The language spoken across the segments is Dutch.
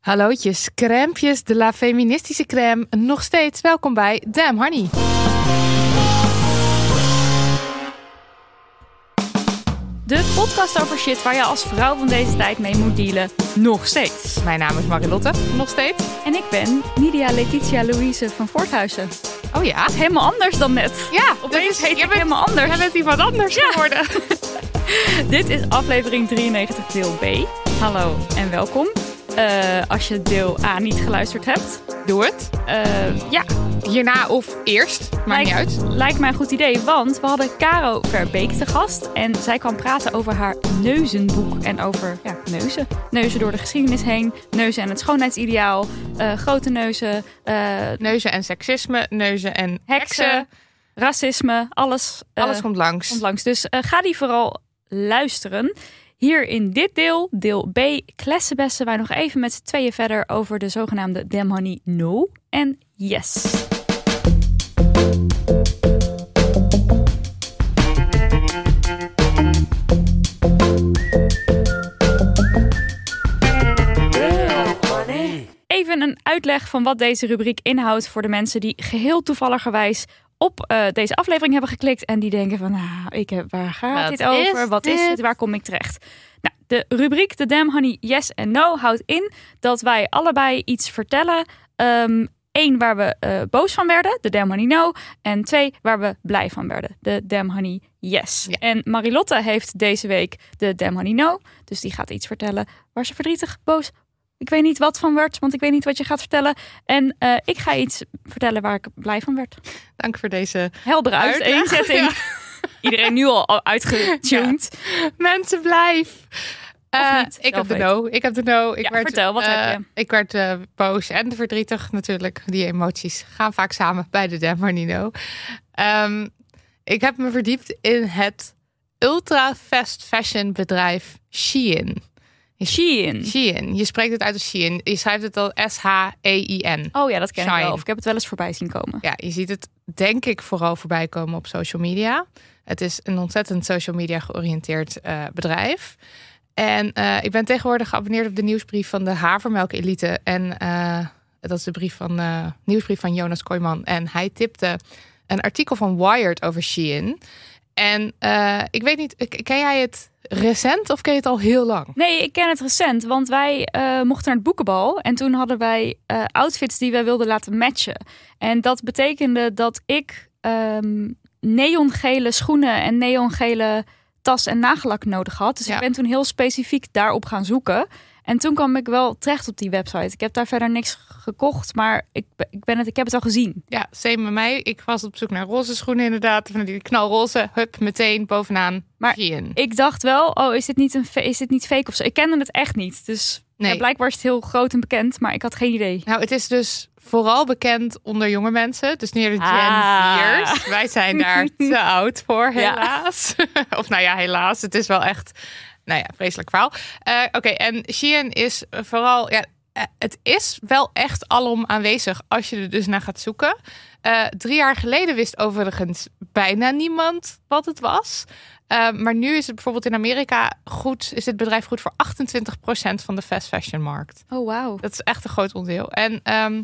Hallootjes, crèmpjes de la feministische crème. Nog steeds welkom bij Damn Honey. De podcast over shit waar je als vrouw van deze tijd mee moet dealen. Nog steeds. Mijn naam is Marilotte, nog steeds. En ik ben Nidia Letitia Louise van Voorthuizen. Oh ja, Helemaal anders dan net. ja, Opeens dat is- heet ik bent- helemaal anders. Jij bent iemand anders geworden. Dit is aflevering 93 deel B. Hallo en welkom. Eh, als je deel A niet geluisterd hebt, Doe het. eh, ja, Hierna of eerst, maakt niet uit. Lijkt mij een goed idee, want we hadden Caro Verbeek te gast. En zij kwam praten over haar neuzenboek. En over ja, neuzen. Neuzen door de geschiedenis heen. Neuzen en het schoonheidsideaal. eh, grote neuzen. Neuzen en seksisme, neuzen en heksen. heksen. Racisme. Alles, Alles komt langs. komt langs. Dus ga die vooral luisteren. Hier in dit deel, deel B, klessenbessen wij nog even met z'n tweeën verder over de zogenaamde Damn Honey No en Yes. Even een uitleg van wat deze rubriek inhoudt voor de mensen die geheel toevalligerwijs op eh, deze aflevering hebben geklikt en die denken van, nou, ik heb, waar gaat Wat dit over? is Wat is dit? Waar kom ik terecht? Nou, de rubriek The Damn Honey Yes en No houdt in dat wij allebei iets vertellen. Eén, waar we eh, boos van werden, de Damn Honey No. En twee, waar we blij van werden, de Damn Honey Yes. Ja. En Marilotte heeft deze week de Damn Honey No. Dus die gaat iets vertellen waar ze verdrietig, boos, ik weet niet wat van werd, want ik weet niet wat je gaat vertellen. En eh, ik ga iets vertellen waar ik blij van werd. Dank voor deze Heldere uiteenzetting. Iedereen nu al uitgetuned. mensen blijf. Eh, ik heb de no. Ik heb de no. Ik Ja, werd, vertel, wat eh, heb je? Ik werd boos en verdrietig natuurlijk. Die emoties gaan vaak samen bij de Honey No. Ehm, ik heb me verdiept in het ultra fast fashion bedrijf Shein. Shein. Shein. Je spreekt het uit als Shein. Je schrijft het al S-H-E-I-N. Oh ja, dat ken ik wel. Of ik heb het wel eens voorbij zien komen. Ja, je ziet het denk ik vooral voorbij komen op social media. Het is een ontzettend social media georiënteerd eh, bedrijf. En eh, ik ben tegenwoordig geabonneerd op de nieuwsbrief van de Havermelk Elite. En eh, dat is de brief van, nieuwsbrief van Jonas Kooijman. En hij tipte een artikel van Wired over Shein. En ik weet niet, ken jij het recent of ken je het al heel lang? Nee, ik ken het recent, want wij eh, mochten naar het boekenbal. En toen hadden wij eh, outfits die wij wilden laten matchen. En dat betekende dat ik ehm, neongele schoenen en neongele tas en nagellak nodig had. Dus Ja. ik ben toen heel specifiek daarop gaan zoeken. En toen kwam ik wel terecht op die website. Ik heb daar verder niks gekocht, maar ik, ik, ben het, ik heb het al gezien. Ja, same met mij. Ik was op zoek naar roze schoenen inderdaad. Van die knalroze, hup, meteen bovenaan Maar. Ik dacht wel, oh, is dit niet, een, is dit niet fake of zo? Ik kende het echt niet. Dus Nee. ja, blijkbaar is het heel groot en bekend, maar ik had geen idee. Nou, het is dus vooral bekend onder jonge mensen. Dus meer de Gen Ah. Wij zijn daar te oud voor, Ja. helaas. of nou ja, helaas. Het is wel echt, nou ja, vreselijk verhaal. Eh, Oké, en Shein is vooral, ja, eh, het is wel echt alom aanwezig als je er dus naar gaat zoeken. Eh, drie jaar geleden wist overigens bijna niemand wat het was. Maar nu is het bijvoorbeeld in Amerika goed, is het bedrijf goed voor 28% van de fast fashion markt. Oh, wauw. Dat is echt een groot onderdeel. En ehm,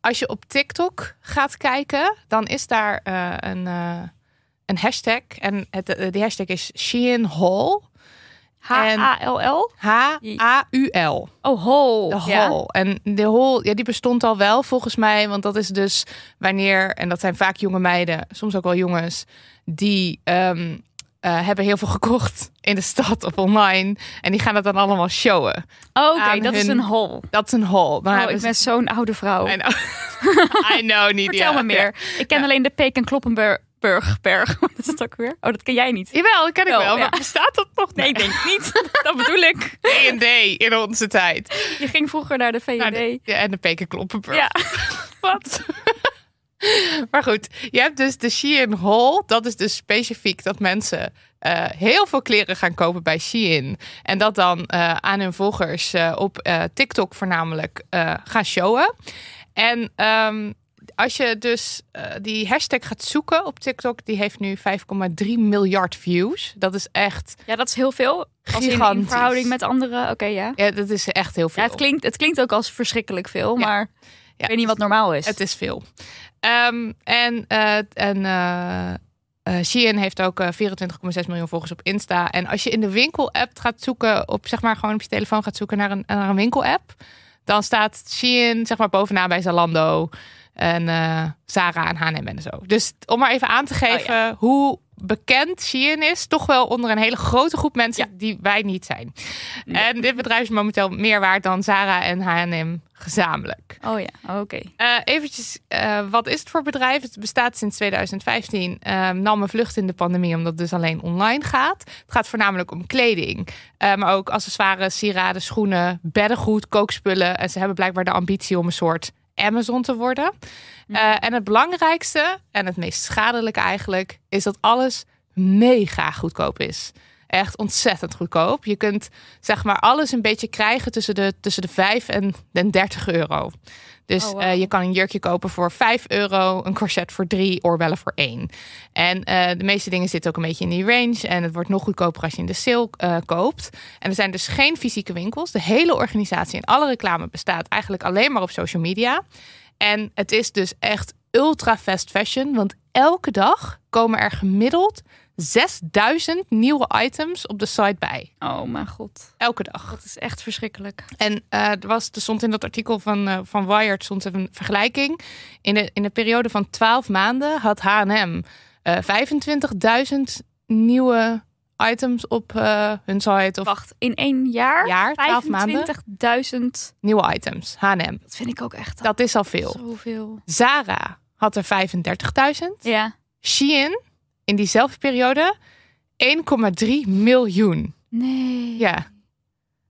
als je op TikTok gaat kijken, dan is daar een, een hashtag. En het, die hashtag is Shein Hall. H-A-L-L? H-A-U-L. Oh, hol. De Ja. En de hol, ja, die bestond al wel volgens mij. Want dat is dus wanneer, en dat zijn vaak jonge meiden, soms ook wel jongens, die ehm, eh, hebben heel veel gekocht in de stad of online. En die gaan het dan allemaal showen. Oh, Oké, dat is een hol. Dat is een hol. Dan Oh, hebben ik ben zo'n oude vrouw. I know. I know, niet. Vertel me meer. Ik ken alleen de Peek en Kloppenberg. Berg. Wat is dat ook weer? Oh, dat ken jij niet. Jawel, dat ken ik Wel, wel. ja. Maar bestaat dat nog? Nee, ik denk niet. dat bedoel ik. D&D in onze tijd. Je ging vroeger naar de de- ja, en de Pekenkloppenburg. ja. Wat? maar goed, je hebt dus de Shein Haul. Dat is dus specifiek dat mensen eh, heel veel kleren gaan kopen bij Shein. En dat dan eh, aan hun volgers eh, op TikTok voornamelijk gaan showen. En ehm, als je dus eh, die hashtag gaat zoeken op TikTok, die heeft nu 5,3 miljard views. Dat is echt, ja, dat is heel veel. Als in, in Gigantisch. verhouding met andere. Oké, ja. ja, dat is echt heel veel. Ja, het klinkt, het klinkt ook als verschrikkelijk veel, Ja. maar ik weet niet wat normaal is. Het is veel. Ehm, en eh en eh, Shein heeft ook eh, 24,6 miljoen volgers op Insta. En als je in de winkel-app gaat zoeken, op zeg maar gewoon op je telefoon gaat zoeken naar een, naar een winkel-app, dan staat Shein zeg maar bovenaan bij Zalando en eh Zara en H&M en zo. Dus om maar even aan te geven hoe bekend Shein is, toch wel onder een hele grote groep mensen die wij niet zijn. En dit bedrijf is momenteel meer waard dan Zara en H&M gezamenlijk. Oh ja, oké. Eh eventjes, eh, wat is het voor bedrijf? Het bestaat sinds 2015. eh, nam een vlucht in de pandemie, omdat het dus alleen online gaat. Het gaat voornamelijk om kleding. maar ook accessoires, sieraden, schoenen, beddengoed, kookspullen. En ze hebben blijkbaar de ambitie om een soort Amazon te worden. Eh, en het belangrijkste, en het meest schadelijke eigenlijk, is dat alles mega goedkoop is. Echt ontzettend goedkoop. Je kunt zeg maar alles een beetje krijgen tussen de, tussen de 5 en de 30 euro. Dus Oh, wow. eh, je kan een jurkje kopen voor 5 euro, een corset voor 3, oorbellen voor 1. En eh, de meeste dingen zitten ook een beetje in die range. En het wordt nog goedkoper als je in de sale eh, koopt. En er zijn dus geen fysieke winkels. De hele organisatie en alle reclame bestaat eigenlijk alleen maar op social media. En het is dus echt ultra fast fashion. Want elke dag komen er gemiddeld 6000 nieuwe items op de site bij. Oh mijn god. Elke dag. Dat is echt verschrikkelijk. En eh, er, was, er stond in dat artikel van, eh, van Wired stond een vergelijking. In de, in de periode van 12 maanden had H&M eh 25.000 nieuwe items op eh, hun site. Of Wacht, in één jaar? jaar, 12 maanden. 25.000. Nieuwe items. H&M. Dat vind ik ook echt Dat is al veel. zoveel. Zara had er 35.000. Ja. Shein in diezelfde periode 1,3 miljoen. Nee. Ja.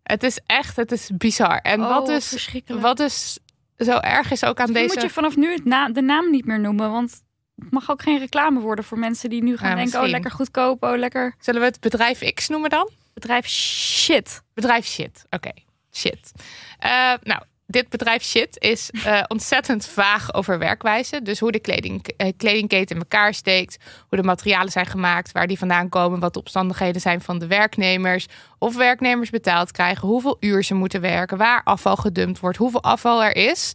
Het is echt, het is bizar. En Oh, wat, dus, verschrikkelijk. wat dus zo erg is ook aan Misschien deze... moet je vanaf nu het na- de naam niet meer noemen, want het mag ook geen reclame worden voor mensen die nu gaan Ja, denken, oh lekker goedkoop, oh lekker Zullen we het bedrijf X noemen dan? bedrijf shit. Bedrijf shit. Oké, shit. Eh, nou, dit bedrijf shit is eh, ontzettend vaag over werkwijze. Dus hoe de kleding, eh, kledingketen in elkaar steekt, hoe de materialen zijn gemaakt, waar die vandaan komen, wat de omstandigheden zijn van de werknemers, of werknemers betaald krijgen, hoeveel uur ze moeten werken, waar afval gedumpt wordt, hoeveel afval er is.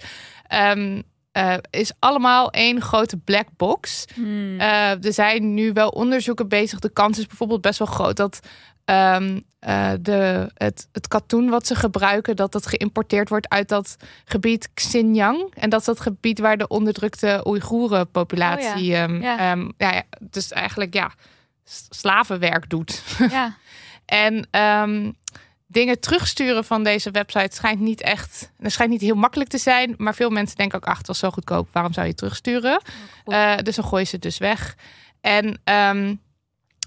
Ehm, eh, is allemaal één grote black box. Hmm. Er zijn nu wel onderzoeken bezig. De kans is bijvoorbeeld best wel groot dat ehm, eh, de, het, het katoen wat ze gebruiken, dat dat geïmporteerd wordt uit dat gebied Xinjiang. En dat is dat gebied waar de onderdrukte Oeigoeren-populatie. Oh ehm, Ja. ehm, ja, ja, dus eigenlijk ja, slavenwerk doet. ja. En ehm, dingen terugsturen van deze website schijnt niet echt. Dat schijnt niet heel makkelijk te zijn. Maar veel mensen denken ook: ach, het was zo goedkoop. Waarom zou je het terugsturen? goed. Eh, dus dan gooien ze het dus weg. En ehm,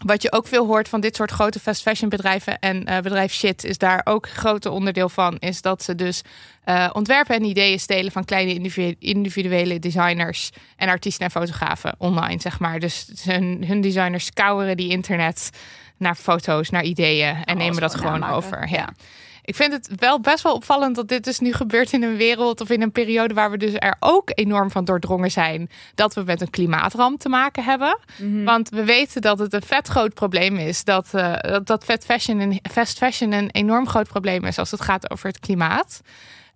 wat je ook veel hoort van dit soort grote fast fashion bedrijven en eh, bedrijf shit is daar ook een grote onderdeel van. Is dat ze dus eh, ontwerpen en ideeën stelen van kleine individu- individuele designers en artiesten en fotografen online, zeg maar. Dus hun, hun designers scouren die internet naar foto's, naar ideeën en Oh, nemen dat gewoon over. Ja. Ik vind het wel best wel opvallend dat dit dus nu gebeurt in een wereld of in een periode waar we dus er ook enorm van doordrongen zijn dat we met een klimaatramp te maken hebben. Mhm. Want we weten dat het een vet groot probleem is. Dat, eh, dat, dat fast, fashion een, fast fashion een enorm groot probleem is als het gaat over het klimaat.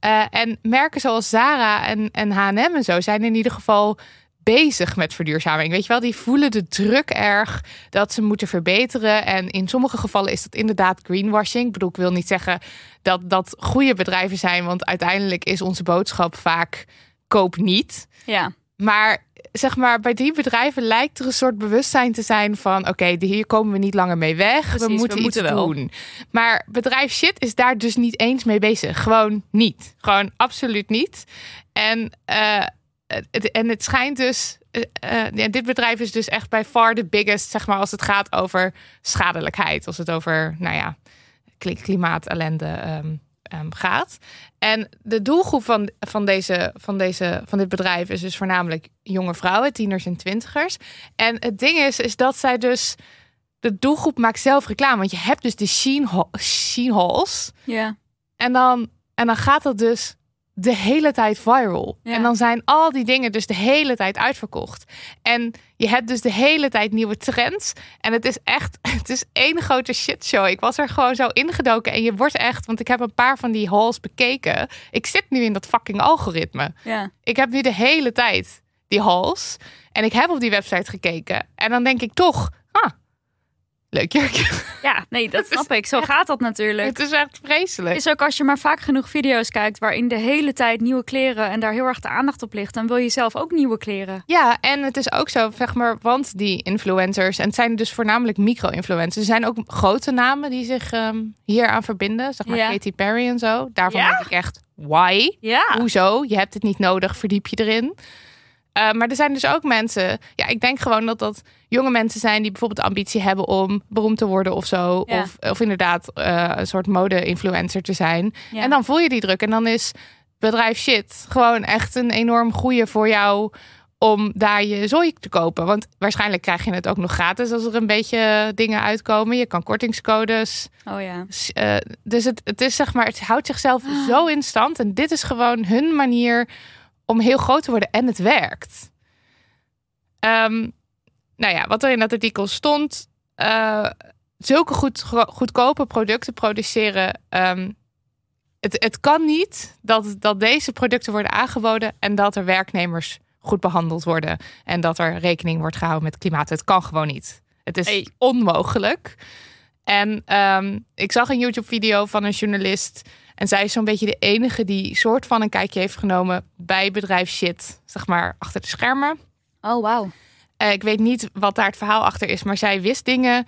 Eh, en merken zoals Zara en, en H&M en zo zijn in ieder geval bezig met verduurzaming. Weet je wel, die voelen de druk erg dat ze moeten verbeteren. En in sommige gevallen is dat inderdaad greenwashing. Ik bedoel, ik wil niet zeggen dat dat goede bedrijven zijn, want uiteindelijk is onze boodschap vaak koop niet. Ja. Maar zeg maar, bij die bedrijven lijkt er een soort bewustzijn te zijn van: oké, hier komen we niet langer mee weg. Precies, we we moeten moeten iets wel. doen. Maar bedrijf shit is daar dus niet eens mee bezig. Gewoon niet. Gewoon absoluut niet. En, eh, het, en het schijnt dus. eh, eh, ja, dit bedrijf is dus echt bij far the biggest, zeg maar, als het gaat over schadelijkheid. Als het over, nou ja, kli- klimaatellende ehm, ehm, gaat. En de doelgroep van, van, deze, van, deze, van dit bedrijf is dus voornamelijk jonge vrouwen, tieners en twintigers. En het ding is, is dat zij dus. De doelgroep maakt zelf reclame. Want je hebt dus de Sheen, Sheen Halls. Ja. En dan, en dan gaat dat dus de hele tijd viral. Ja. En dan zijn al die dingen dus de hele tijd uitverkocht. En je hebt dus de hele tijd nieuwe trends. En het is echt, het is één grote shitshow. Ik was er gewoon zo ingedoken. En je wordt echt, want ik heb een paar van die halls bekeken. Ik zit nu in dat fucking algoritme. Ja. Ik heb nu de hele tijd die halls. En ik heb op die website gekeken. En dan denk ik toch, ah, leuk jurkje. Ja, nee, dat snap ik. Zo gaat dat natuurlijk. Het is echt vreselijk. is ook als je maar vaak genoeg video's kijkt waarin de hele tijd nieuwe kleren en daar heel erg de aandacht op ligt, dan wil je zelf ook nieuwe kleren. Ja, en het is ook zo, zeg maar, want die influencers, en het zijn dus voornamelijk micro-influencers, er zijn ook grote namen die zich ehm, hier aan verbinden, zeg maar Ja. Katy Perry en zo. Daarvan Ja? denk ik echt, why? Ja. Hoezo? Je hebt het niet nodig, verdiep je erin. Eh, maar er zijn dus ook mensen, ja, ik denk gewoon dat dat jonge mensen zijn die bijvoorbeeld ambitie hebben om beroemd te worden of zo. Ja. Of, of inderdaad eh, een soort mode-influencer te zijn. Ja. En dan voel je die druk. En dan is bedrijf shit gewoon echt een enorm goeie voor jou om daar je zooi te kopen. Want waarschijnlijk krijg je het ook nog gratis als er een beetje dingen uitkomen. Je kan kortingscodes. Oh ja. Eh, dus het, het is zeg maar, het houdt zichzelf zo in stand. En dit is gewoon hun manier om heel groot te worden. En het werkt. Ehm, nou ja, wat er in dat artikel stond. eh, zulke goed, goedkope producten produceren. ehm, het, het kan niet dat, dat deze producten worden aangeboden en dat er werknemers goed behandeld worden en dat er rekening wordt gehouden met klimaat. Het kan gewoon niet. Het is Hey. onmogelijk. En ehm, ik zag een YouTube-video van een journalist. En zij is zo'n beetje de enige die soort van een kijkje heeft genomen bij bedrijf shit, zeg maar, achter de schermen. Oh wauw. Eh, ik weet niet wat daar het verhaal achter is, maar zij wist dingen.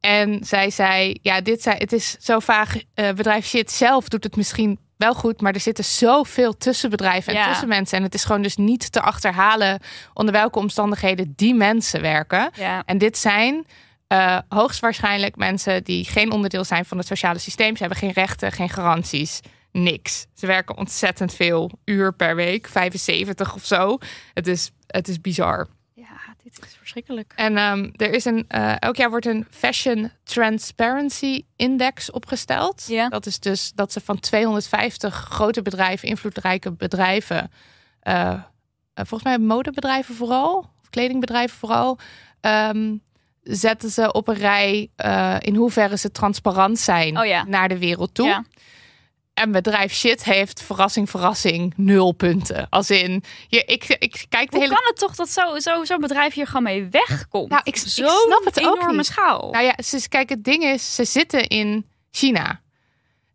En zij zei, ja, dit zei, het is zo vaag. eh, bedrijf shit zelf doet het misschien wel goed, maar er zitten zoveel tussen bedrijven en Ja. tussen mensen. En het is gewoon dus niet te achterhalen onder welke omstandigheden die mensen werken. Ja. En dit zijn eh, hoogstwaarschijnlijk mensen die geen onderdeel zijn van het sociale systeem. Ze hebben geen rechten, geen garanties, niks. Ze werken ontzettend veel uur per week, 75 of zo. Het is, het is bizar. Ja, dit is verschrikkelijk. En ehm, er is een, eh, elk jaar wordt een Fashion Transparency Index opgesteld. Ja. Dat is dus dat ze van 250 grote bedrijven, invloedrijke bedrijven, eh, volgens mij modebedrijven vooral, of kledingbedrijven vooral, ehm, zetten ze op een rij eh, in hoeverre ze transparant zijn Oh ja. naar de wereld toe. Ja. En bedrijf shit heeft, verrassing, verrassing, nul punten. Als in, je, ik, ik kijk de Hoe hele kan het toch dat zo'n zo, zo'n bedrijf hier gewoon mee wegkomt? Nou, ik- ik snap het ook enorme niet. schaal. Nou ja, ze, kijk, het ding is, ze zitten in China.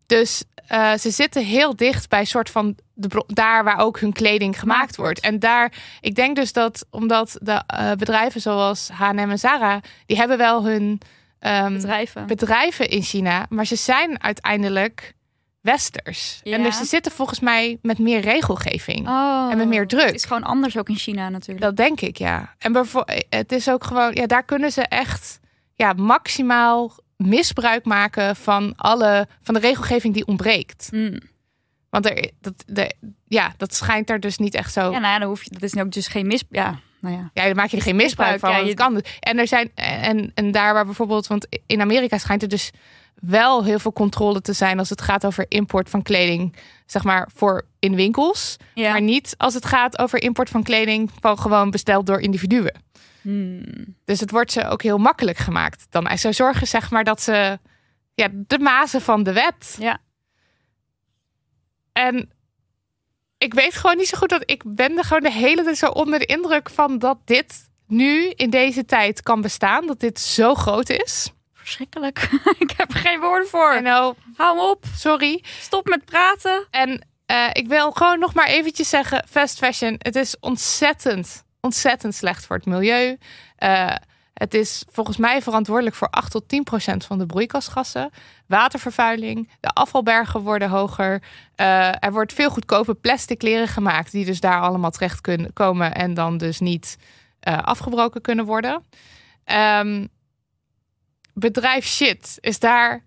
Dus eh, ze zitten heel dicht bij soort van de, daar waar ook hun kleding gemaakt wordt. En daar, ik denk dus dat omdat de eh, bedrijven zoals H&M en Zara, die hebben wel hun ehm, Bedrijven. bedrijven in China, maar ze zijn uiteindelijk westers. Ja. En dus ze zitten volgens mij met meer regelgeving. Oh, En met meer druk. Het is gewoon anders ook in China natuurlijk. Dat denk ik, ja. En bevo- het is ook gewoon, ja, daar kunnen ze echt ja, maximaal misbruik maken van alle van de regelgeving die ontbreekt. Hmm. Want er, dat, de, ja, dat schijnt er dus niet echt zo. Ja, nou ja, dan hoef je, dat is ook dus geen mis... Ja, nou ja. Ja, daar maak je er geen misbruik van. Ja, je- kan. dus. En er zijn en, en daar waar bijvoorbeeld, want in Amerika schijnt er dus wel heel veel controle te zijn als het gaat over import van kleding, zeg maar voor in winkels, ja. maar niet als het gaat over import van kleding van gewoon besteld door individuen. Hmm. Dus het wordt ze ook heel makkelijk gemaakt. Dan ze zorgen zeg maar dat ze ja, de mazen van de wet. Ja. En ik weet gewoon niet zo goed dat ik ben er gewoon de hele tijd zo onder de indruk van dat dit nu in deze tijd kan bestaan. Dat dit zo groot is. Verschrikkelijk. ik heb er geen woorden voor. En nou, Hou op. sorry. Stop met praten. En eh, ik wil gewoon nog maar eventjes zeggen, fast fashion, het is ontzettend, ontzettend slecht voor het milieu. Eh, het is volgens mij verantwoordelijk voor 8 tot 10 procent van de broeikasgassen. Watervervuiling, de afvalbergen worden hoger. Eh, er wordt veel goedkope plastic kleren gemaakt, die dus daar allemaal terecht kunnen komen en dan dus niet eh, afgebroken kunnen worden. Ehm, bedrijf shit is daar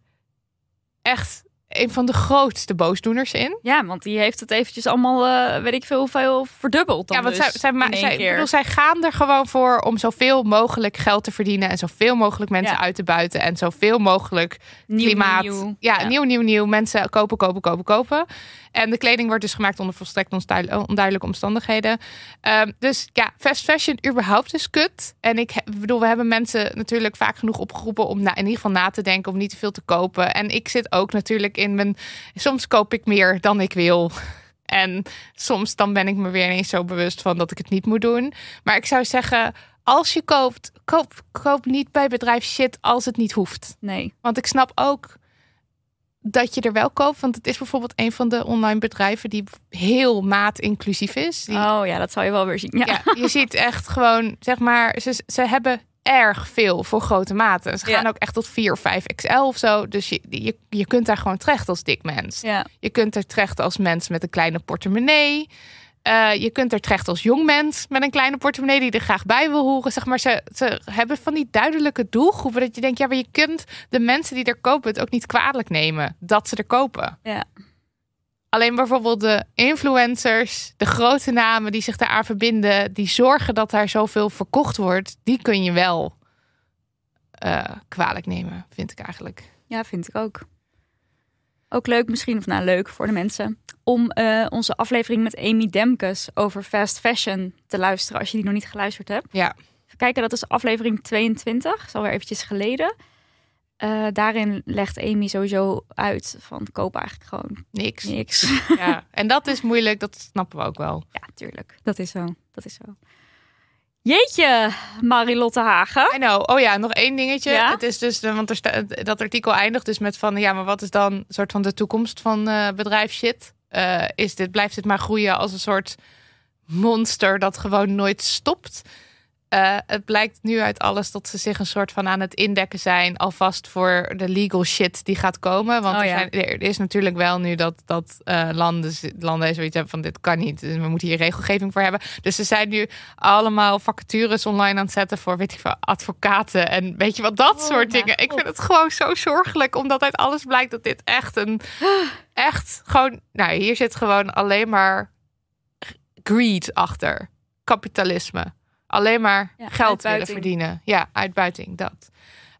echt een van de grootste boosdoeners in. Ja, want die heeft het eventjes allemaal, eh, weet ik veel hoeveel, verdubbeld dan ja, want dus zij, zij, ma- in één zij, bedoel, zij gaan er gewoon voor om zoveel mogelijk geld te verdienen en zoveel mogelijk mensen Ja. uit te buiten en zoveel mogelijk Nieuw, klimaat. nieuw. Ja, Ja. nieuw, nieuw, nieuw. Mensen kopen, kopen, kopen, kopen. En de kleding wordt dus gemaakt onder volstrekt onduidel- onduidelijke omstandigheden. Ehm, dus ja, fast fashion überhaupt is kut. En ik bedoel, we hebben mensen natuurlijk vaak genoeg opgeroepen om na, in ieder geval na te denken om niet te veel te kopen. En ik zit ook natuurlijk in mijn. Soms koop ik meer dan ik wil. En soms dan ben ik me weer ineens zo bewust van dat ik het niet moet doen. Maar ik zou zeggen, als je koopt, koop, koop niet bij bedrijf shit als het niet hoeft. Nee. Want ik snap ook dat je er wel koopt. Want het is bijvoorbeeld een van de online bedrijven die heel maat-inclusief is. Die, Oh ja, dat zou je wel weer zien. Ja. ja. je ziet echt gewoon, zeg maar, ze, ze hebben erg veel voor grote maten. Ze gaan Ja. ook echt tot 4 of 5 XL of zo. Dus je, je, je kunt daar gewoon terecht als dik mens. ja. Je kunt er terecht als mens met een kleine portemonnee. Eh, je kunt er terecht als jong mens met een kleine portemonnee die er graag bij wil horen. Zeg maar, ze, ze hebben van die duidelijke doelgroepen dat je denkt, ja, maar je kunt de mensen die er kopen het ook niet kwalijk nemen dat ze er kopen. Ja. Alleen bijvoorbeeld de influencers, de grote namen die zich daaraan verbinden, die zorgen dat daar zoveel verkocht wordt, die kun je wel eh, kwalijk nemen, vind ik eigenlijk. Ja, vind ik ook. Ook leuk misschien, of nou leuk voor de mensen, om eh, onze aflevering met Amy Demkes over fast fashion te luisteren als je die nog niet geluisterd hebt. Ja. Even kijken, dat is aflevering 22, is alweer eventjes geleden. Eh, daarin legt Amy sowieso uit van koop eigenlijk gewoon Niks. niks. Ja. En dat is moeilijk, dat snappen we ook wel. ja, tuurlijk. Dat is zo. Dat is zo. Jeetje, Marilotte Hagen. I know. Oh ja, nog één dingetje. Ja? Het is dus, want er staat, dat artikel eindigt dus met van, ja, maar wat is dan soort van de toekomst van eh bedrijf shit? Eh, is dit, blijft dit maar groeien als een soort monster dat gewoon nooit stopt? Eh, het blijkt nu uit alles dat ze zich een soort van aan het indekken zijn, alvast voor de legal shit die gaat komen. Want Oh er, ja. zijn, er is natuurlijk wel nu dat, dat eh, landen, landen zoiets hebben van dit kan niet. Dus we moeten hier regelgeving voor hebben. Dus ze zijn nu allemaal vacatures online aan het zetten voor, weet ik veel, advocaten en weet je wat, dat Oh, soort dingen. Ik vind het gewoon zo zorgelijk, omdat uit alles blijkt dat dit echt een, echt gewoon, nou hier zit gewoon alleen maar greed achter. Kapitalisme. Alleen maar Ja, geld willen verdienen. Ja, uitbuiting, dat.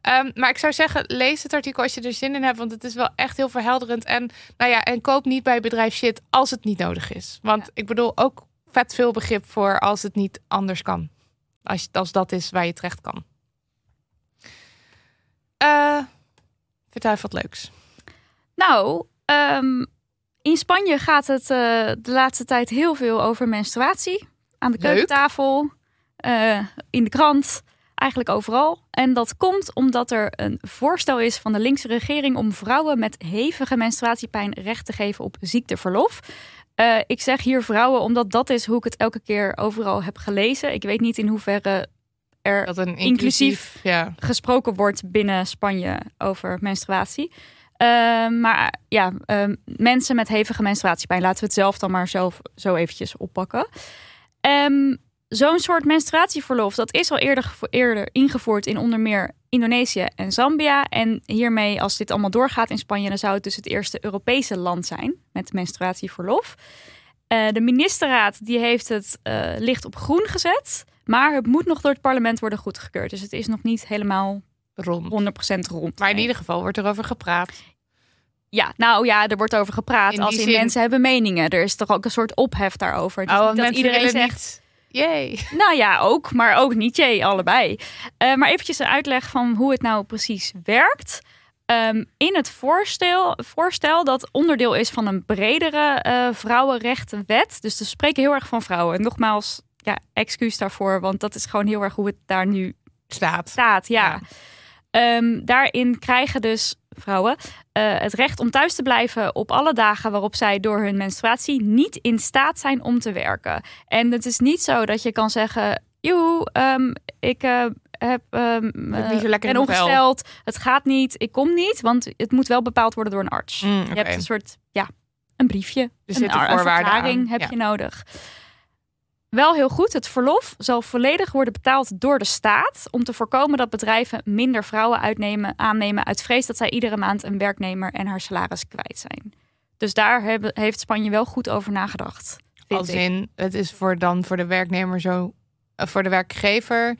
Ehm, maar ik zou zeggen, lees het artikel als je er zin in hebt, want het is wel echt heel verhelderend. En, nou ja, en koop niet bij bedrijf shit als het niet nodig is. Want ik bedoel ook vet veel begrip voor als het niet anders kan. Als, als dat is waar je terecht kan. Eh vertel even wat leuks. Nou, ehm, in Spanje gaat het eh, de laatste tijd heel veel over menstruatie. Aan de keukentafel, eh, in de krant, eigenlijk overal. En dat komt omdat er een voorstel is van de linkse regering om vrouwen met hevige menstruatiepijn recht te geven op ziekteverlof. Eh, ik zeg hier vrouwen omdat dat is hoe ik het elke keer overal heb gelezen. Ik weet niet in hoeverre er Dat een Inclusief. ja. gesproken wordt binnen Spanje over menstruatie. Eh, maar ja, mensen met hevige menstruatiepijn, laten we het zelf dan maar zelf zo eventjes oppakken. Ehm, Zo'n soort menstruatieverlof, dat is al eerder, eerder ingevoerd in onder meer Indonesië en Zambia. En hiermee, als dit allemaal doorgaat in Spanje, dan zou het dus het eerste Europese land zijn met menstruatieverlof. Eh, de ministerraad die heeft het eh, licht op groen gezet. Maar het moet nog door het parlement worden goedgekeurd. Dus het is nog niet helemaal Rond. 100% rond. Maar in ieder geval wordt er over gepraat. Ja, nou ja, er wordt over gepraat. In als die in zin- mensen hebben meningen. Er is toch ook een soort ophef daarover. Oh, niet dat iedereen zegt... Jee. Nou ja, ook, maar ook niet jee, allebei. Eh, maar eventjes een uitleg van hoe het nou precies werkt. Ehm, in het voorstel, voorstel dat onderdeel is van een bredere eh vrouwenrechtenwet. Dus we spreken heel erg van vrouwen. En nogmaals, ja, excuus daarvoor, want dat is gewoon heel erg hoe het daar nu Staat. staat. Ja. Ja. Ehm, daarin krijgen dus vrouwen eh, het recht om thuis te blijven op alle dagen waarop zij door hun menstruatie niet in staat zijn om te werken. En het is niet zo dat je kan zeggen, joe, ehm, ik eh, heb, niet ben mijn vel." ongesteld, het gaat niet, ik kom niet, want het moet wel bepaald worden door een arts. Mm, Je hebt een soort, ja, een briefje. Een, een heb ja. je nodig. Wel heel goed, het verlof zal volledig worden betaald door de staat om te voorkomen dat bedrijven minder vrouwen uitnemen, aannemen uit vrees dat zij iedere maand een werknemer en haar salaris kwijt zijn. Dus daar hebben, heeft Spanje wel goed over nagedacht. Als ik. in, het is voor dan voor de werknemer zo, eh, voor de werkgever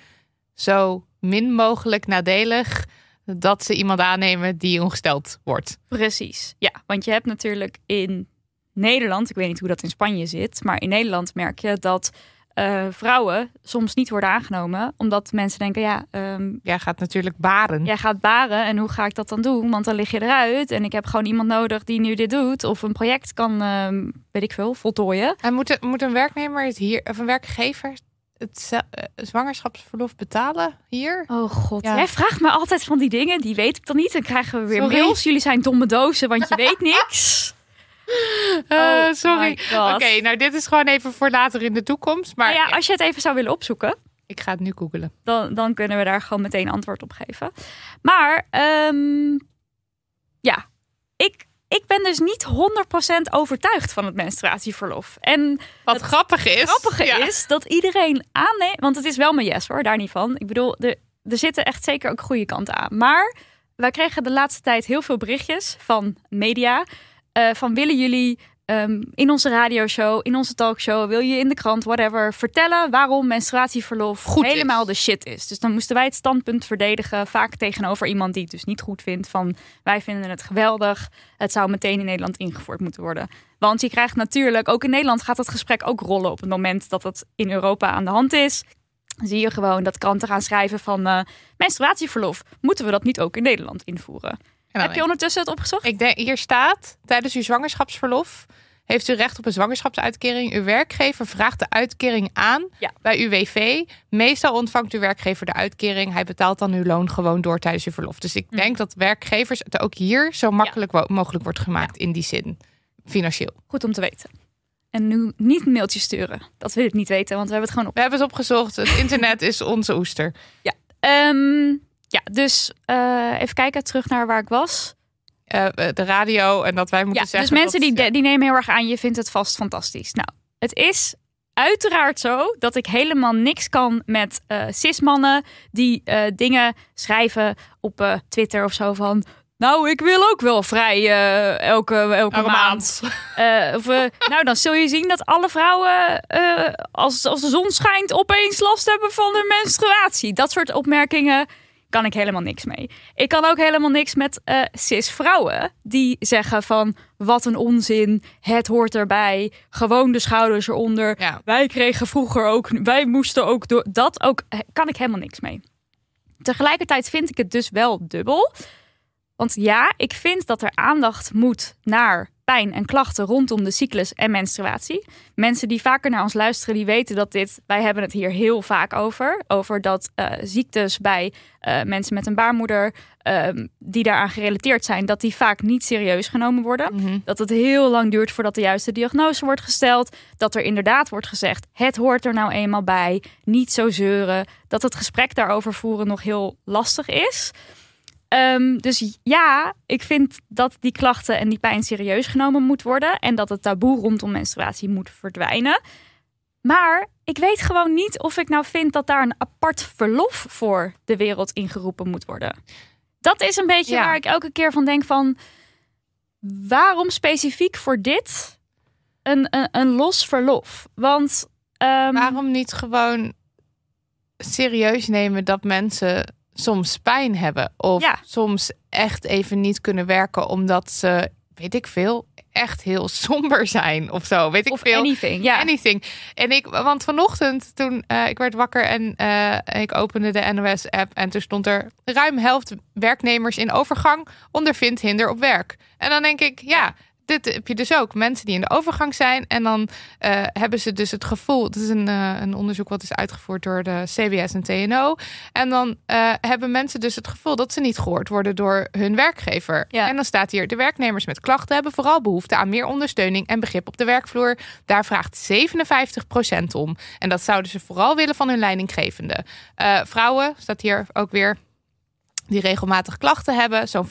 zo min mogelijk nadelig dat ze iemand aannemen die ongesteld wordt. Precies, ja. Want je hebt natuurlijk in Nederland, ik weet niet hoe dat in Spanje zit, maar in Nederland merk je dat eh, vrouwen soms niet worden aangenomen, omdat mensen denken, ja, ehm, Jij gaat natuurlijk baren. jij gaat baren en hoe ga ik dat dan doen? Want dan lig je eruit en ik heb gewoon iemand nodig die nu dit doet of een project kan, ehm, weet ik veel, voltooien. En moet, moet een werknemer het hier, of een werkgever het eh, zwangerschapsverlof betalen hier? Oh god, Ja. jij vraagt me altijd van die dingen, die weet ik dan niet. Dan krijgen we weer Sorry. mails. Jullie zijn domme dozen, want je weet niks. Eh, Oh sorry. my God. Oké, nou dit is gewoon even voor later in de toekomst. Maar Maar ja, als je het even zou willen opzoeken, ik ga het nu googelen. dan, dan kunnen we daar gewoon meteen antwoord op geven. Maar ehm, ja, ik, ik ben dus niet 100% overtuigd van het menstruatieverlof. En Wat Het grappig is. het grappige ja. is dat iedereen aanneemt, want het is wel mijn yes hoor, daar niet van. Ik bedoel, er, er zitten echt zeker ook goede kanten aan. Maar wij kregen de laatste tijd heel veel berichtjes van media. Eh, van willen jullie ehm, in onze radioshow, in onze talkshow, wil je in de krant, whatever, vertellen waarom menstruatieverlof Goed is. helemaal de shit is. Dus dan moesten wij het standpunt verdedigen, vaak tegenover iemand die het dus niet goed vindt. Van wij vinden het geweldig, het zou meteen in Nederland ingevoerd moeten worden. Want je krijgt natuurlijk, ook in Nederland gaat het gesprek ook rollen op het moment dat het in Europa aan de hand is. Zie je gewoon dat kranten gaan schrijven van eh, menstruatieverlof. Moeten we dat niet ook in Nederland invoeren? Heb je ondertussen het opgezocht? Ik denk, hier staat, tijdens uw zwangerschapsverlof heeft u recht op een zwangerschapsuitkering. Uw werkgever vraagt de uitkering aan Ja. bij uw WV. Meestal ontvangt uw werkgever de uitkering. Hij betaalt dan uw loon gewoon door tijdens uw verlof. Dus ik Mhm. denk dat werkgevers het ook hier zo makkelijk mogelijk wordt gemaakt in die zin. Financieel. Goed om te weten. En nu niet een mailtje sturen. Dat wil ik niet weten, want we hebben het gewoon op. We hebben het opgezocht. Het internet is onze oester. Ehm, ja, dus eh, even kijken, terug naar waar ik was. Eh, de radio en dat wij moeten Ja, zeggen. dus mensen dat- die, die nemen heel erg aan, je vindt het vast fantastisch. Nou, het is uiteraard zo dat ik helemaal niks kan met eh cis-mannen die eh, dingen schrijven op eh, Twitter of zo van... Nou, ik wil ook wel vrij eh, elke, elke maand. Eh, of, eh, nou, dan zul je zien dat alle vrouwen, eh, als, als de zon schijnt, opeens last hebben van de menstruatie. Dat soort opmerkingen kan ik helemaal niks mee. Ik kan ook helemaal niks met eh cis-vrouwen die zeggen van wat een onzin, het hoort erbij, gewoon de schouders eronder. Ja. Wij kregen vroeger ook, wij moesten ook door. Dat ook eh, kan ik helemaal niks mee. Tegelijkertijd vind ik het dus wel dubbel. Want ja, ik vind dat er aandacht moet naar pijn en klachten rondom de cyclus en menstruatie. Mensen die vaker naar ons luisteren, die weten dat dit, wij hebben het hier heel vaak over. Over dat eh, ziektes bij eh, mensen met een baarmoeder, ehm, die daaraan gerelateerd zijn, dat die vaak niet serieus genomen worden. Mhm. Dat het heel lang duurt voordat de juiste diagnose wordt gesteld. Dat er inderdaad wordt gezegd: het hoort er nou eenmaal bij. Niet zo zeuren. Dat het gesprek daarover voeren nog heel lastig is. Ehm, dus ja, ik vind dat die klachten en die pijn serieus genomen moet worden. En dat het taboe rondom menstruatie moet verdwijnen. Maar ik weet gewoon niet of ik nou vind dat daar een apart verlof voor de wereld ingeroepen moet worden. Dat is een beetje Ja. waar ik elke keer van denk van... waarom specifiek voor dit een, een, een los verlof? Want ehm, Waarom niet gewoon serieus nemen dat mensen soms pijn hebben? Of Ja. soms echt even niet kunnen werken omdat ze weet ik veel, echt heel somber zijn of zo. Weet ik Of veel. anything, ja. Anything. En ik, want vanochtend toen eh, ik werd wakker en eh, ik opende de NOS-app en toen stond er ruim helft werknemers in overgang ondervindt hinder op werk. En dan denk ik, ja. Dit heb je dus ook. Mensen die in de overgang zijn. En dan eh, hebben ze dus het gevoel. Het is een, eh, een onderzoek wat is uitgevoerd door de CBS en TNO. En dan eh, hebben mensen dus het gevoel dat ze niet gehoord worden door hun werkgever. Ja. En dan staat hier: de werknemers met klachten hebben vooral behoefte aan meer ondersteuning en begrip op de werkvloer. Daar vraagt 57% om. En dat zouden ze vooral willen van hun leidinggevende. Vrouwen, staat hier ook weer. Die regelmatig klachten hebben, zo'n 15%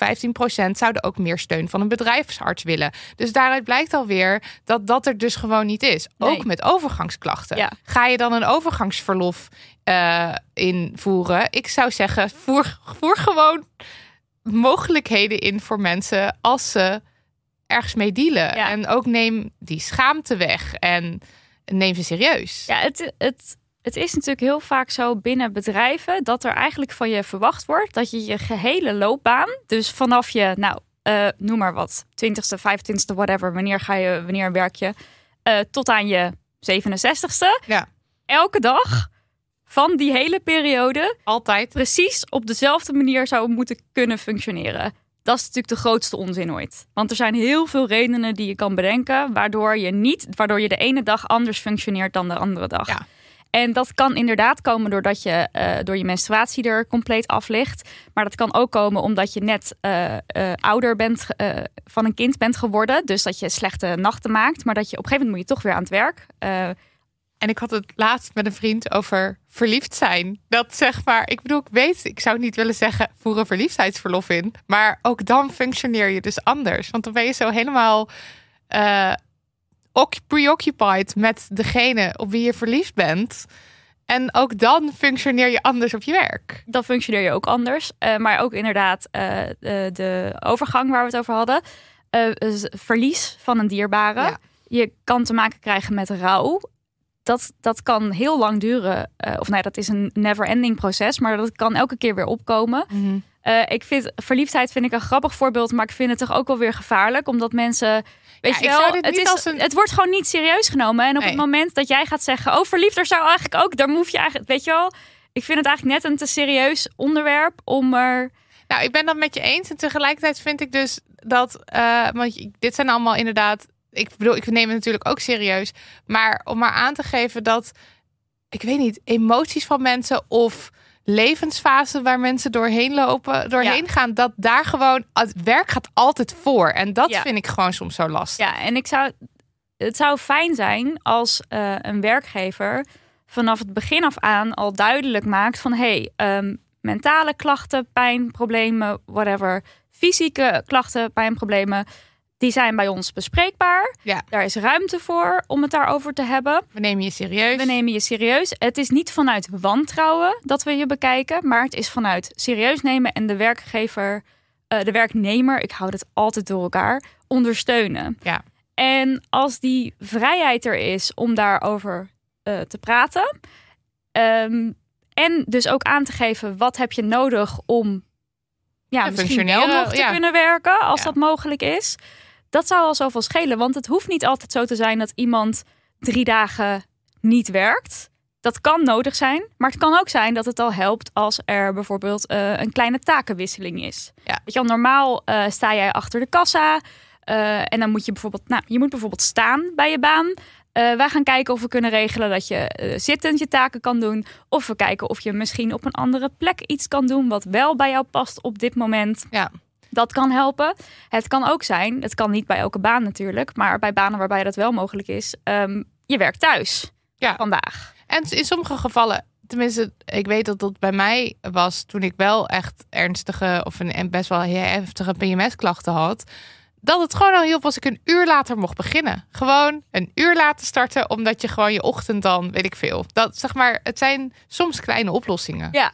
zouden ook meer steun van een bedrijfsarts willen. Dus daaruit blijkt alweer dat dat er dus gewoon niet is. Nee. Ook met overgangsklachten. Ja. Ga je dan een overgangsverlof eh, invoeren? Ik zou zeggen, voer, voer gewoon mogelijkheden in voor mensen als ze ergens mee dealen. Ja. En ook neem die schaamte weg en neem ze serieus. Ja, het, het, het is natuurlijk heel vaak zo binnen bedrijven dat er eigenlijk van je verwacht wordt dat je je gehele loopbaan, dus vanaf je, nou, eh, noem maar wat, 20ste, 25ste, whatever, wanneer ga je, wanneer werk je, eh, tot aan je 67ste, Ja. elke dag van die hele periode Altijd. precies op dezelfde manier zou moeten kunnen functioneren. Dat is natuurlijk de grootste onzin ooit. Want er zijn heel veel redenen die je kan bedenken, waardoor je niet, waardoor je de ene dag anders functioneert dan de andere dag. Ja. En dat kan inderdaad komen doordat je eh, door je menstruatie er compleet af ligt. Maar dat kan ook komen omdat je net eh, eh, ouder bent van een kind bent geworden. Dus dat je slechte nachten maakt. Maar dat je op een gegeven moment moet je toch weer aan het werk. En ik had het laatst met een vriend over verliefd zijn. Dat zeg maar, ik bedoel, ik weet, ik zou niet willen zeggen voer een verliefdheidsverlof in. Maar ook dan functioneer je dus anders. Want dan ben je zo helemaal preoccupied met degene op wie je verliefd bent. En ook dan functioneer je anders op je werk. dan functioneer je ook anders. Eh, maar ook inderdaad eh, de, de overgang waar we het over hadden. Eh, verlies van een dierbare. Ja. Je kan te maken krijgen met rouw. Dat, dat kan heel lang duren. Eh, of nee, dat is een never-ending proces. Maar dat kan elke keer weer opkomen. Eh, ik vind verliefdheid vind ik een grappig voorbeeld, maar ik vind het toch ook wel weer gevaarlijk, omdat mensen, weet Ja, je wel, het, is, als een- het wordt gewoon niet serieus genomen. En op Nee. het moment dat jij gaat zeggen, oh verliefd, er zou eigenlijk ook, daar moet je eigenlijk, weet je wel, ik vind het eigenlijk net een te serieus onderwerp om er, Nou, ik ben dat met je eens. En tegelijkertijd vind ik dus dat. eh, want dit zijn allemaal inderdaad. Ik bedoel, ik neem het natuurlijk ook serieus. Maar om maar aan te geven dat. Ik weet niet, emoties van mensen of levensfasen waar mensen doorheen lopen, doorheen gaan, dat daar gewoon het werk gaat altijd voor. En dat Ja. vind ik gewoon soms zo lastig. ja, en ik zou, het zou fijn zijn als eh, een werkgever vanaf het begin af aan al duidelijk maakt van, hey, ehm, mentale klachten, pijn, problemen, whatever, fysieke klachten, pijn, problemen, die zijn bij ons bespreekbaar. Ja. Daar is ruimte voor om het daarover te hebben. We nemen je serieus. We nemen je serieus. Het is niet vanuit wantrouwen dat we je bekijken, maar het is vanuit serieus nemen en de werkgever, eh, de werknemer, ik hou het altijd door elkaar, ondersteunen. Ja. En als die vrijheid er is om daarover eh, te praten, ehm, en dus ook aan te geven wat heb je nodig om ja, Ja, misschien wel functioneren, nog te ja. kunnen werken, als Ja. dat mogelijk is. Dat zou al zoveel schelen, want het hoeft niet altijd zo te zijn dat iemand drie dagen niet werkt. Dat kan nodig zijn, maar het kan ook zijn dat het al helpt als er bijvoorbeeld eh, een kleine takenwisseling is. Ja. Weet je wel, normaal eh, sta jij achter de kassa eh, en dan moet je bijvoorbeeld, nou, je moet bijvoorbeeld staan bij je baan. Wij gaan kijken of we kunnen regelen dat je zittend je taken kan doen. Of we kijken of je misschien op een andere plek iets kan doen wat wel bij jou past op dit moment. Ja. Dat kan helpen. Het kan ook zijn, het kan niet bij elke baan natuurlijk, maar bij banen waarbij dat wel mogelijk is, ehm, je werkt thuis Ja. vandaag. En in sommige gevallen, tenminste, ik weet dat dat bij mij was toen ik wel echt ernstige of een en best wel heftige PMS-klachten had. Dat het gewoon al hielp als ik een uur later mocht beginnen. Gewoon een uur later starten, omdat je gewoon je ochtend dan, weet ik veel. Dat zeg maar, het zijn soms kleine oplossingen. Ja.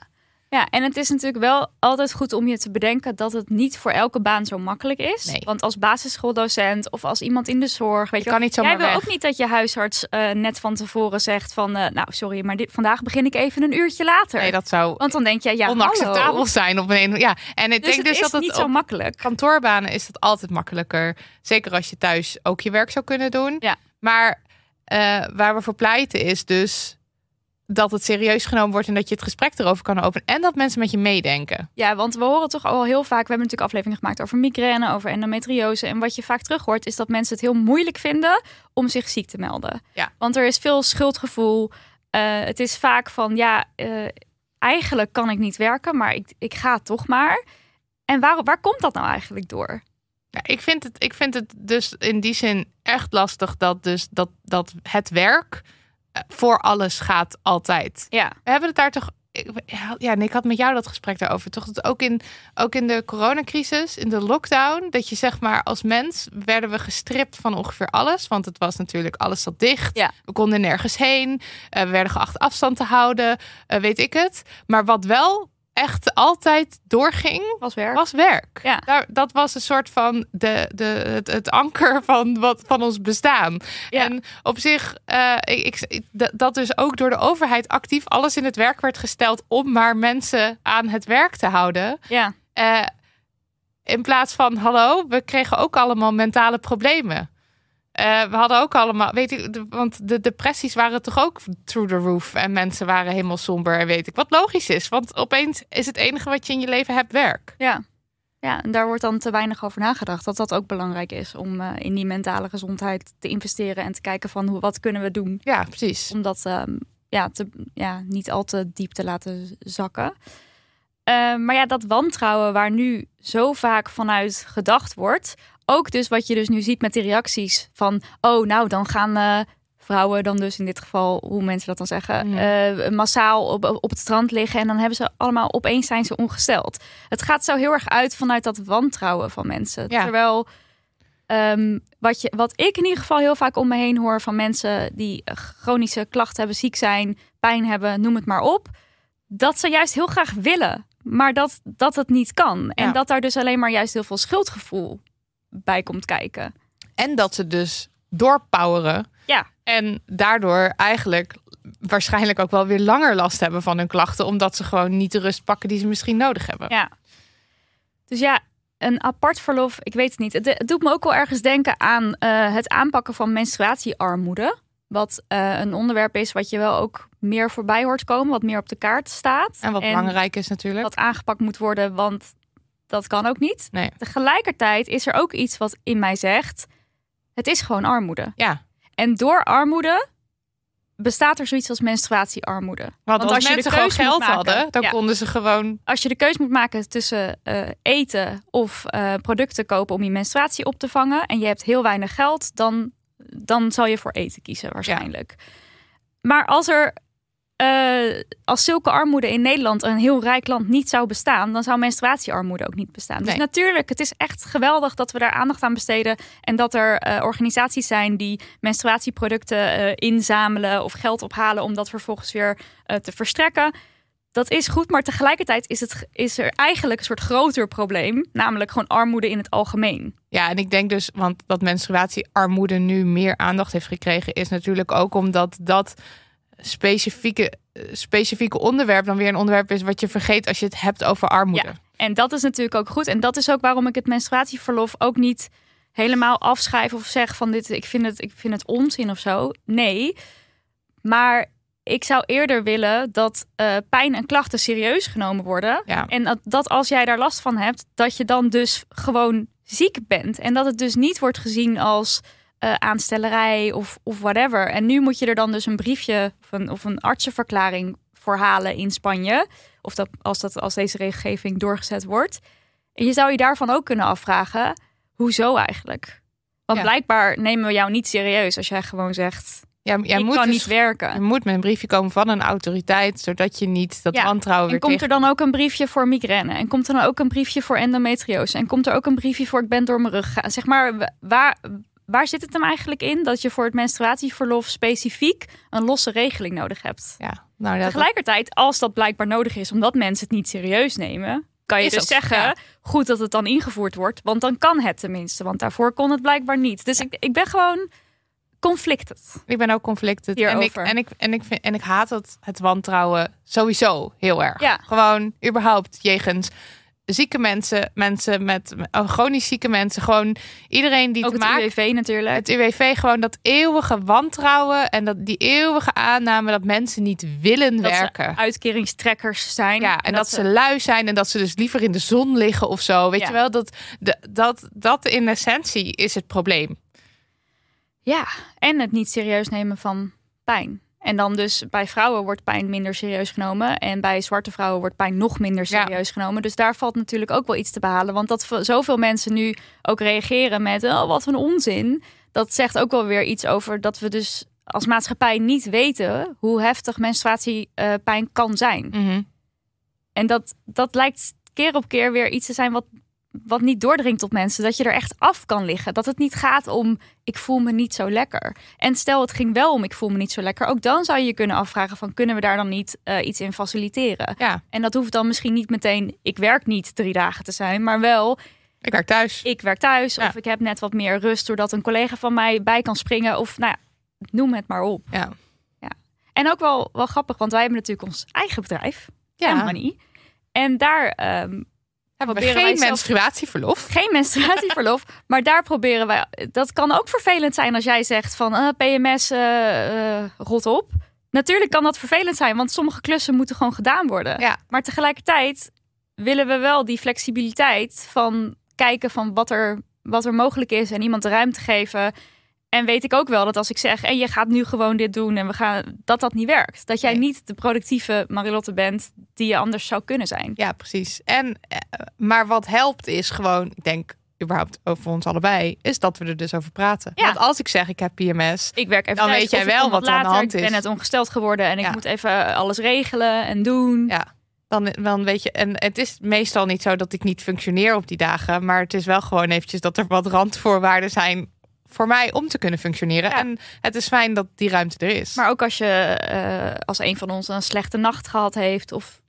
Ja, en het is natuurlijk wel altijd goed om je te bedenken dat het niet voor elke baan zo makkelijk is. Nee. Want als basisschooldocent of als iemand in de zorg, weet je, Je kan niet jij wil weg. ook niet dat je huisarts eh, net van tevoren zegt van, eh, nou sorry, maar dit, vandaag begin ik even een uurtje later. Nee, dat zou Want dan denk je, ja, onacceptabel hallo. zijn op een Ja, en ik Dus denk het dus is dat het niet zo makkelijk. kantoorbanen is dat altijd makkelijker. Zeker als je thuis ook je werk zou kunnen doen. Ja. Maar eh, waar we voor pleiten is dus dat het serieus genomen wordt en dat je het gesprek erover kan openen en dat mensen met je meedenken. Ja, want we horen toch al heel vaak. We hebben natuurlijk afleveringen gemaakt over migraine, over endometriose. En wat je vaak terug hoort, is dat mensen het heel moeilijk vinden om zich ziek te melden. Ja. Want er is veel schuldgevoel. Eh, het is vaak van ja, eh, eigenlijk kan ik niet werken, maar ik, ik ga toch maar. En waar, waar komt dat nou eigenlijk door? Ja, ik, vind het, ik vind het dus in die zin echt lastig dat, dus dat, dat het werk voor alles gaat altijd. Ja, We hebben het daar toch. Ja, en ik had met jou dat gesprek daarover. Toch dat ook in, ook in de coronacrisis, in de lockdown, dat je zeg maar als mens werden we gestript van ongeveer alles. Want het was natuurlijk alles zat dicht. Ja. We konden nergens heen. eh, we werden geacht afstand te houden. eh, weet ik het. Maar wat wel echt altijd doorging, was werk. was werk. Ja. Daar, dat was een soort van de, de, het, het anker van, wat, van ons bestaan. Ja. En op zich, eh, ik, ik, dat- dat dus ook door de overheid actief alles in het werk werd gesteld om maar mensen aan het werk te houden. Ja, Eh, in plaats van, hallo, we kregen ook allemaal mentale problemen. Eh, we hadden ook allemaal, weet ik, de- want de depressies waren toch ook through the roof. En mensen waren helemaal somber en weet ik. Wat logisch is, want opeens is het enige wat je in je leven hebt werk. ja. Ja, en daar wordt dan te weinig over nagedacht. Dat dat ook belangrijk is om eh, in die mentale gezondheid te investeren en te kijken van hoe, wat kunnen we doen Ja, precies. om dat ehm, ja, te, ja, niet al te diep te laten zakken. Eh, maar ja, dat wantrouwen waar nu zo vaak vanuit gedacht wordt. Ook dus wat je dus nu ziet met die reacties van... oh, nou, dan gaan eh, vrouwen dan dus in dit geval, hoe mensen dat dan zeggen... Ja. eh, massaal op, op het strand liggen en dan hebben ze allemaal opeens zijn ze ongesteld. Het gaat zo heel erg uit vanuit dat wantrouwen van mensen. Ja. Terwijl Ehm, wat, je, wat ik in ieder geval heel vaak om me heen hoor van mensen die chronische klachten hebben, ziek zijn, pijn hebben, noem het maar op. Dat ze juist heel graag willen, maar dat, dat het niet kan. En Ja. dat daar dus alleen maar juist heel veel schuldgevoel bij komt kijken. En dat ze dus doorpoweren. Ja. En daardoor eigenlijk waarschijnlijk ook wel weer langer last hebben van hun klachten. Omdat ze gewoon niet de rust pakken die ze misschien nodig hebben. Ja. Dus ja, een apart verlof, ik weet het niet. Het, het doet me ook wel ergens denken aan eh, het aanpakken van menstruatiearmoede. Wat eh, een onderwerp is wat je wel ook meer voorbij hoort komen, wat meer op de kaart staat. En wat belangrijk is natuurlijk. Wat aangepakt moet worden, want dat kan ook niet. Nee. Tegelijkertijd is er ook iets wat in mij zegt: het is gewoon armoede. Ja. En door armoede bestaat er zoiets als menstruatiearmoede. Want, als, als je de mensen gewoon geld maken- hadden, dan Ja. konden ze gewoon. Als je de keus moet maken tussen eh, eten of eh, producten kopen om je menstruatie op te vangen en je hebt heel weinig geld, dan, dan zal je voor eten kiezen waarschijnlijk. Maar als er eh, als zulke armoede in Nederland, een heel rijk land, niet zou bestaan, dan zou menstruatiearmoede ook niet bestaan. Dus natuurlijk, het is echt geweldig dat we daar aandacht aan besteden en dat er eh, organisaties zijn die menstruatieproducten eh, inzamelen of geld ophalen om dat vervolgens weer te verstrekken. Dat is goed, maar tegelijkertijd is, het, is er eigenlijk een soort groter probleem, namelijk gewoon armoede in het algemeen. Ja, en ik denk dus, want dat menstruatiearmoede nu meer aandacht heeft gekregen, is natuurlijk ook omdat dat specifieke, eh, specifieke onderwerp dan weer een onderwerp is wat je vergeet als je het hebt over armoede. Ja. En dat is natuurlijk ook goed. En dat is ook waarom ik het menstruatieverlof ook niet helemaal afschrijf of zeg van dit, ik vind het, ik vind het onzin of zo. Nee. Maar ik zou eerder willen dat eh, pijn en klachten serieus genomen worden. Ja. En dat, dat als jij daar last van hebt, dat je dan dus gewoon ziek bent. En dat het dus niet wordt gezien als eh, aanstellerij of, of whatever. En nu moet je er dan dus een briefje of een, of een artsenverklaring voor halen in Spanje. Of dat als, dat als deze regelgeving doorgezet wordt. En je zou je daarvan ook kunnen afvragen, hoezo eigenlijk? Want Ja. blijkbaar nemen we jou niet serieus als jij gewoon zegt, Ja, jij ik moet kan dus- niet werken. Je moet met een briefje komen van een autoriteit, zodat je niet dat Ja, wantrouwen En komt er dan ook een briefje voor migraine? En komt er dan ook een briefje voor endometriose? En komt er ook een briefje voor ik ben door mijn rug gegaan? Zeg maar, waar, waar zit het hem eigenlijk in dat je voor het menstruatieverlof specifiek een losse regeling nodig hebt? Ja, nou, dat, Tegelijkertijd, als dat blijkbaar nodig is omdat mensen het niet serieus nemen, kan je dus zeggen, ja. goed dat het dan ingevoerd wordt, want dan kan het tenminste, want daarvoor kon het blijkbaar niet. Dus ik, ik ben gewoon conflicted. ik ben ook conflicted. En ik, Hierover. en, ik, en, ik vind, en ik haat het, het wantrouwen sowieso heel erg. Ja. Gewoon überhaupt jegens zieke mensen, mensen met oh, chronisch zieke mensen. Gewoon iedereen die Ook het UWV natuurlijk. het UWV gewoon dat eeuwige wantrouwen en dat die eeuwige aanname dat mensen niet willen dat werken. ze uitkeringstrekkers zijn. Ja, en, dat, ze lui zijn en dat ze dus liever in de zon liggen of zo. Weet Ja. je wel, dat, de, dat, dat in essentie is het probleem. Ja, en het niet serieus nemen van pijn. En dan dus bij vrouwen wordt pijn minder serieus genomen. En bij zwarte vrouwen wordt pijn nog minder Ja. serieus genomen. Dus daar valt natuurlijk ook wel iets te behalen. Want dat zoveel mensen nu ook reageren met... oh, wat een onzin. Dat zegt ook wel weer iets over dat we dus als maatschappij niet weten... hoe heftig menstruatiepijn kan zijn. En dat, dat lijkt keer op keer weer iets te zijn wat, wat niet doordringt tot mensen. Dat je er echt af kan liggen. Dat het niet gaat om ik voel me niet zo lekker. En stel het ging wel om ik voel me niet zo lekker. Ook dan zou je je kunnen afvragen van kunnen we daar dan niet eh, iets in faciliteren. Ja, En dat hoeft dan misschien niet meteen ik werk niet drie dagen te zijn. Maar wel ik werk thuis. ik werk thuis. Ja. Of ik heb net wat meer rust doordat een collega van mij bij kan springen. Of nou ja, noem het maar op. Ja. En ook wel, wel grappig, want wij hebben natuurlijk ons eigen bedrijf. Ja. Ja. Money. En daar ehm, Wij geen zelf- menstruatieverlof? geen menstruatieverlof. maar daar proberen wij. Dat kan ook vervelend zijn als jij zegt van eh, PMS, eh, eh, rot op. Natuurlijk kan dat vervelend zijn, want sommige klussen moeten gewoon gedaan worden. Ja. Maar tegelijkertijd willen we wel die flexibiliteit van kijken van wat er, wat er mogelijk is en iemand de ruimte geven. En weet ik ook wel dat als ik zeg, en je gaat nu gewoon dit doen en we gaan, dat dat niet werkt. Dat jij Nee. niet de productieve Marilotte bent die je anders zou kunnen zijn. Ja, precies. En, eh, maar wat helpt is gewoon, ik denk überhaupt over ons allebei, is dat we er dus over praten. Ja. Want als ik zeg ik heb PMS, Ik werk even Dan thuis, weet jij wel wat er aan de hand Ik ben is. net ongesteld geworden en ik Ja. moet even alles regelen en doen. Ja. dan, dan weet je, en het is meestal niet zo dat ik niet functioneer op die dagen, maar het is wel gewoon eventjes dat er wat randvoorwaarden zijn voor mij om te kunnen functioneren. Ja. En het is fijn dat die ruimte er is. Maar ook als je, eh, als een van ons een slechte nacht gehad heeft of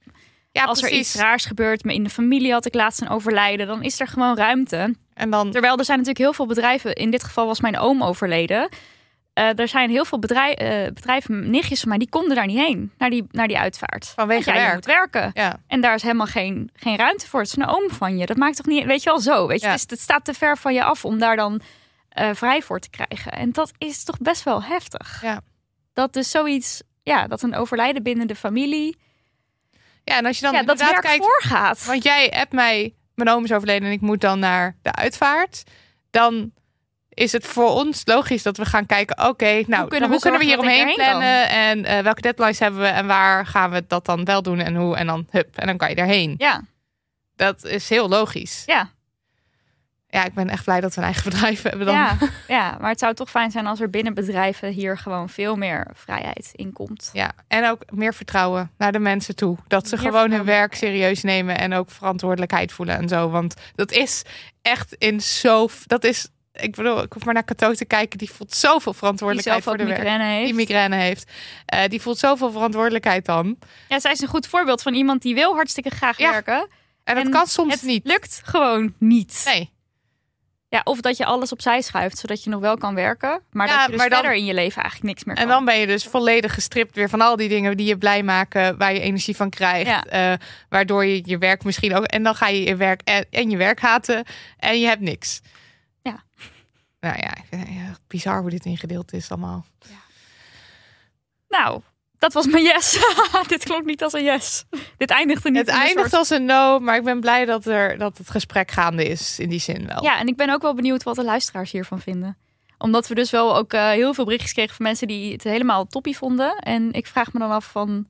ja, als er iets raars gebeurt, maar in de familie had ik laatst een overlijden, dan is er gewoon ruimte. En dan, Terwijl er zijn natuurlijk heel veel bedrijven, in dit geval was mijn oom overleden. Eh, er zijn heel veel bedrijf, eh, bedrijven, nichtjes van mij, die konden daar niet heen, naar die, naar die uitvaart. vanwege je werk. moet werken. Ja, En daar is helemaal geen, geen ruimte voor. Het is een oom van je. Dat maakt toch niet, weet je wel zo. Weet je? Ja. Het staat te ver van je af om daar dan eh, vrij voor te krijgen. En dat is toch best wel heftig. Ja. Dat dus zoiets, ja, dat een overlijden binnen de familie, ja en als je dan ja, dat werk kijkt, voorgaat. want jij hebt mij, mijn oom is overleden en ik moet dan naar de uitvaart, dan is het voor ons logisch dat we gaan kijken, oké, nou, kunnen hoe we kunnen we, hier omheen kan? plannen en eh, welke deadlines hebben we en waar gaan we dat dan wel doen en hoe en dan hup en dan kan je daarheen. Ja, Dat is heel logisch. ja, Ja, ik ben echt blij dat we een eigen bedrijf hebben dan. ja, ja, maar het zou toch fijn zijn als er binnen bedrijven hier gewoon veel meer vrijheid in komt. Ja, en ook meer vertrouwen naar de mensen toe. Dat ze Meer gewoon hun werk serieus nemen en ook verantwoordelijkheid voelen en zo. Want dat is echt in zo. Dat is. Ik bedoel, ik hoef maar naar Cato te kijken. Die voelt zoveel verantwoordelijkheid voor de werk. migraine heeft. Die migraine heeft. Eh, die voelt zoveel verantwoordelijkheid dan. Ja, zij is een goed voorbeeld van iemand die wil hartstikke graag Ja. werken. En dat En kan soms het niet. lukt gewoon niet. Nee. Ja, of dat je alles opzij schuift, zodat je nog wel kan werken. Maar Ja, dat je dus maar dan- verder in je leven eigenlijk niks meer kan. En dan ben je dus volledig gestript weer van al die dingen die je blij maken, waar je energie van krijgt, Ja. eh, waardoor je je werk misschien ook. En dan ga je je werk en, en je werk haten en je hebt niks. Ja. Nou ja, ik vind het echt bizar hoe dit ingedeeld is allemaal. Nou, dat was mijn yes. Dit klonk niet als een yes. Dit eindigde niet het eindigt soort- als een no, maar ik ben blij dat, er, dat het gesprek gaande is in die zin wel. Ja, en ik ben ook wel benieuwd wat de luisteraars hiervan vinden. Omdat we dus wel ook eh, heel veel berichtjes kregen van mensen die het helemaal toppie vonden. En ik vraag me dan af van,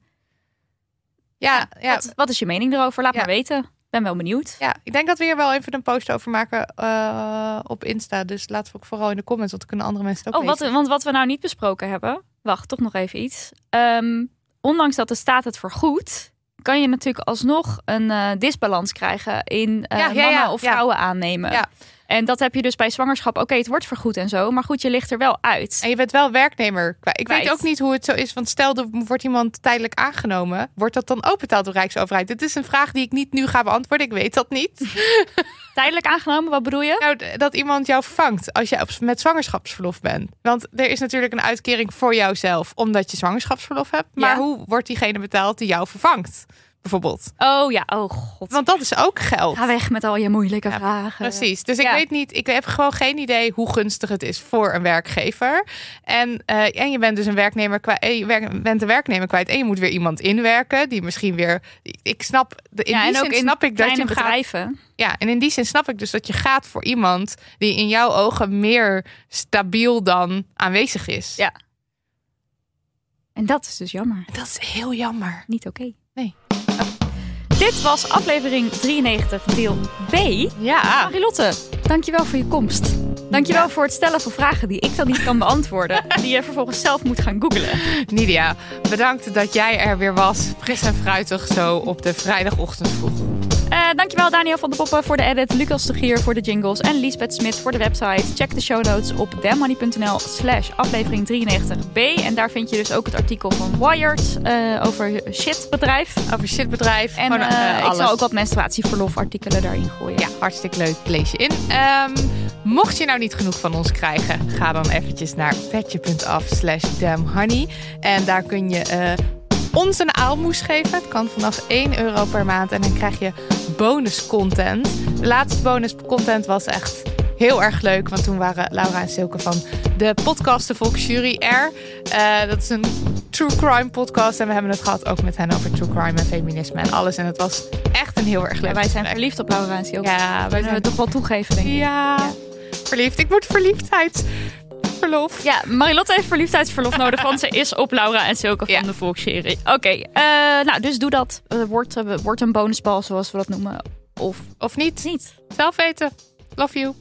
ja, ja, wat, wat is je mening erover? Laat Ja. maar weten. Ben wel benieuwd. ja, ik denk dat we hier wel even een post over maken eh, op Insta. Dus laten we ook vooral in de comments, want dan kunnen andere mensen het ook Oh, wat, want wat we nou niet besproken hebben. Wacht, toch nog even iets. Ehm, ondanks dat de staat het vergoedt, kan je natuurlijk alsnog een eh, disbalans krijgen in eh, Ja, ja, mannen ja, of ja. vrouwen aannemen. Ja. En dat heb je dus bij zwangerschap. Oké, het wordt vergoed en zo. Maar goed, je ligt er wel uit. En je bent wel werknemer. kwijt. Ik weet ook niet hoe het zo is. Want stel, er wordt iemand tijdelijk aangenomen. Wordt dat dan ook betaald door Rijksoverheid? Dit is een vraag die ik niet nu ga beantwoorden. Ik weet dat niet. Tijdelijk aangenomen, wat bedoel je? Nou, dat iemand jou vervangt als je met zwangerschapsverlof bent. Want er is natuurlijk een uitkering voor jouzelf omdat je zwangerschapsverlof hebt. Maar Ja. hoe wordt diegene betaald die jou vervangt? Bijvoorbeeld. Oh ja, oh god. Want dat is ook geld. Ga weg met al je moeilijke Ja, vragen. Precies. Dus ik Ja. weet niet, ik heb gewoon geen idee hoe gunstig het is voor een werkgever. En, eh, en je bent dus een werknemer kwijt, eh, je werk- bent een werknemer kwijt en je moet weer iemand inwerken die misschien weer. Ik snap, in ja, die en ook zin in snap ik dat je gaat. bedrijven. Ja, en in die zin snap ik dus dat je gaat voor iemand die in jouw ogen meer stabiel dan aanwezig is. Ja. En dat is dus jammer. Dat is heel jammer. Niet oké. Dit was aflevering 93, deel B. Ja. Marilotte, dankjewel voor je komst. Dankjewel voor het stellen van vragen die ik dan niet kan beantwoorden. die je vervolgens zelf moet gaan googlen. Nidia, bedankt dat jij er weer was. Fris en fruitig zo op de vrijdagochtend vroeg. Eh dankjewel Daniel van de Poppen voor de edit, Lucas de Gier voor de jingles en Lisbeth Smit voor de website. Check de show notes op demmoney.nl slash aflevering 93b. En daar vind je dus ook het artikel van Wired eh, over shitbedrijf. Over shitbedrijf. En gewoon, eh, ik zal ook wat menstruatieverlofartikelen daarin gooien. Ja, hartstikke leuk. Lees je in. Ehm, mocht je nou niet genoeg van ons krijgen, ga dan eventjes naar petje.af slash damnhoney. En daar kun je ons een aalmoes geven. Het kan vanaf 1 euro per maand. En dan krijg je bonus content. De laatste bonus content was echt heel erg leuk. Want toen waren Laura en Silke van de podcast De Volksjury er. Eh, dat is een true crime podcast. En we hebben het gehad ook met hen over true crime en feminisme en alles. En het was echt een heel erg leuk Ja, wij zijn verliefd op Laura en Silke. Ja, wij zijn we toch wel toegeven, denk ik. ja, Ja. verliefd. Ik moet verliefdheidsverlof. Ja, Marilotte heeft verliefdheidsverlof nodig, want ze is op Laura en Silke van Ja. de Volksserie. Oké, eh, nou, dus doe dat. Wordt, eh, wordt een bonusbal, zoals we dat noemen. Of Of niet? niet. Zelf weten. Love you.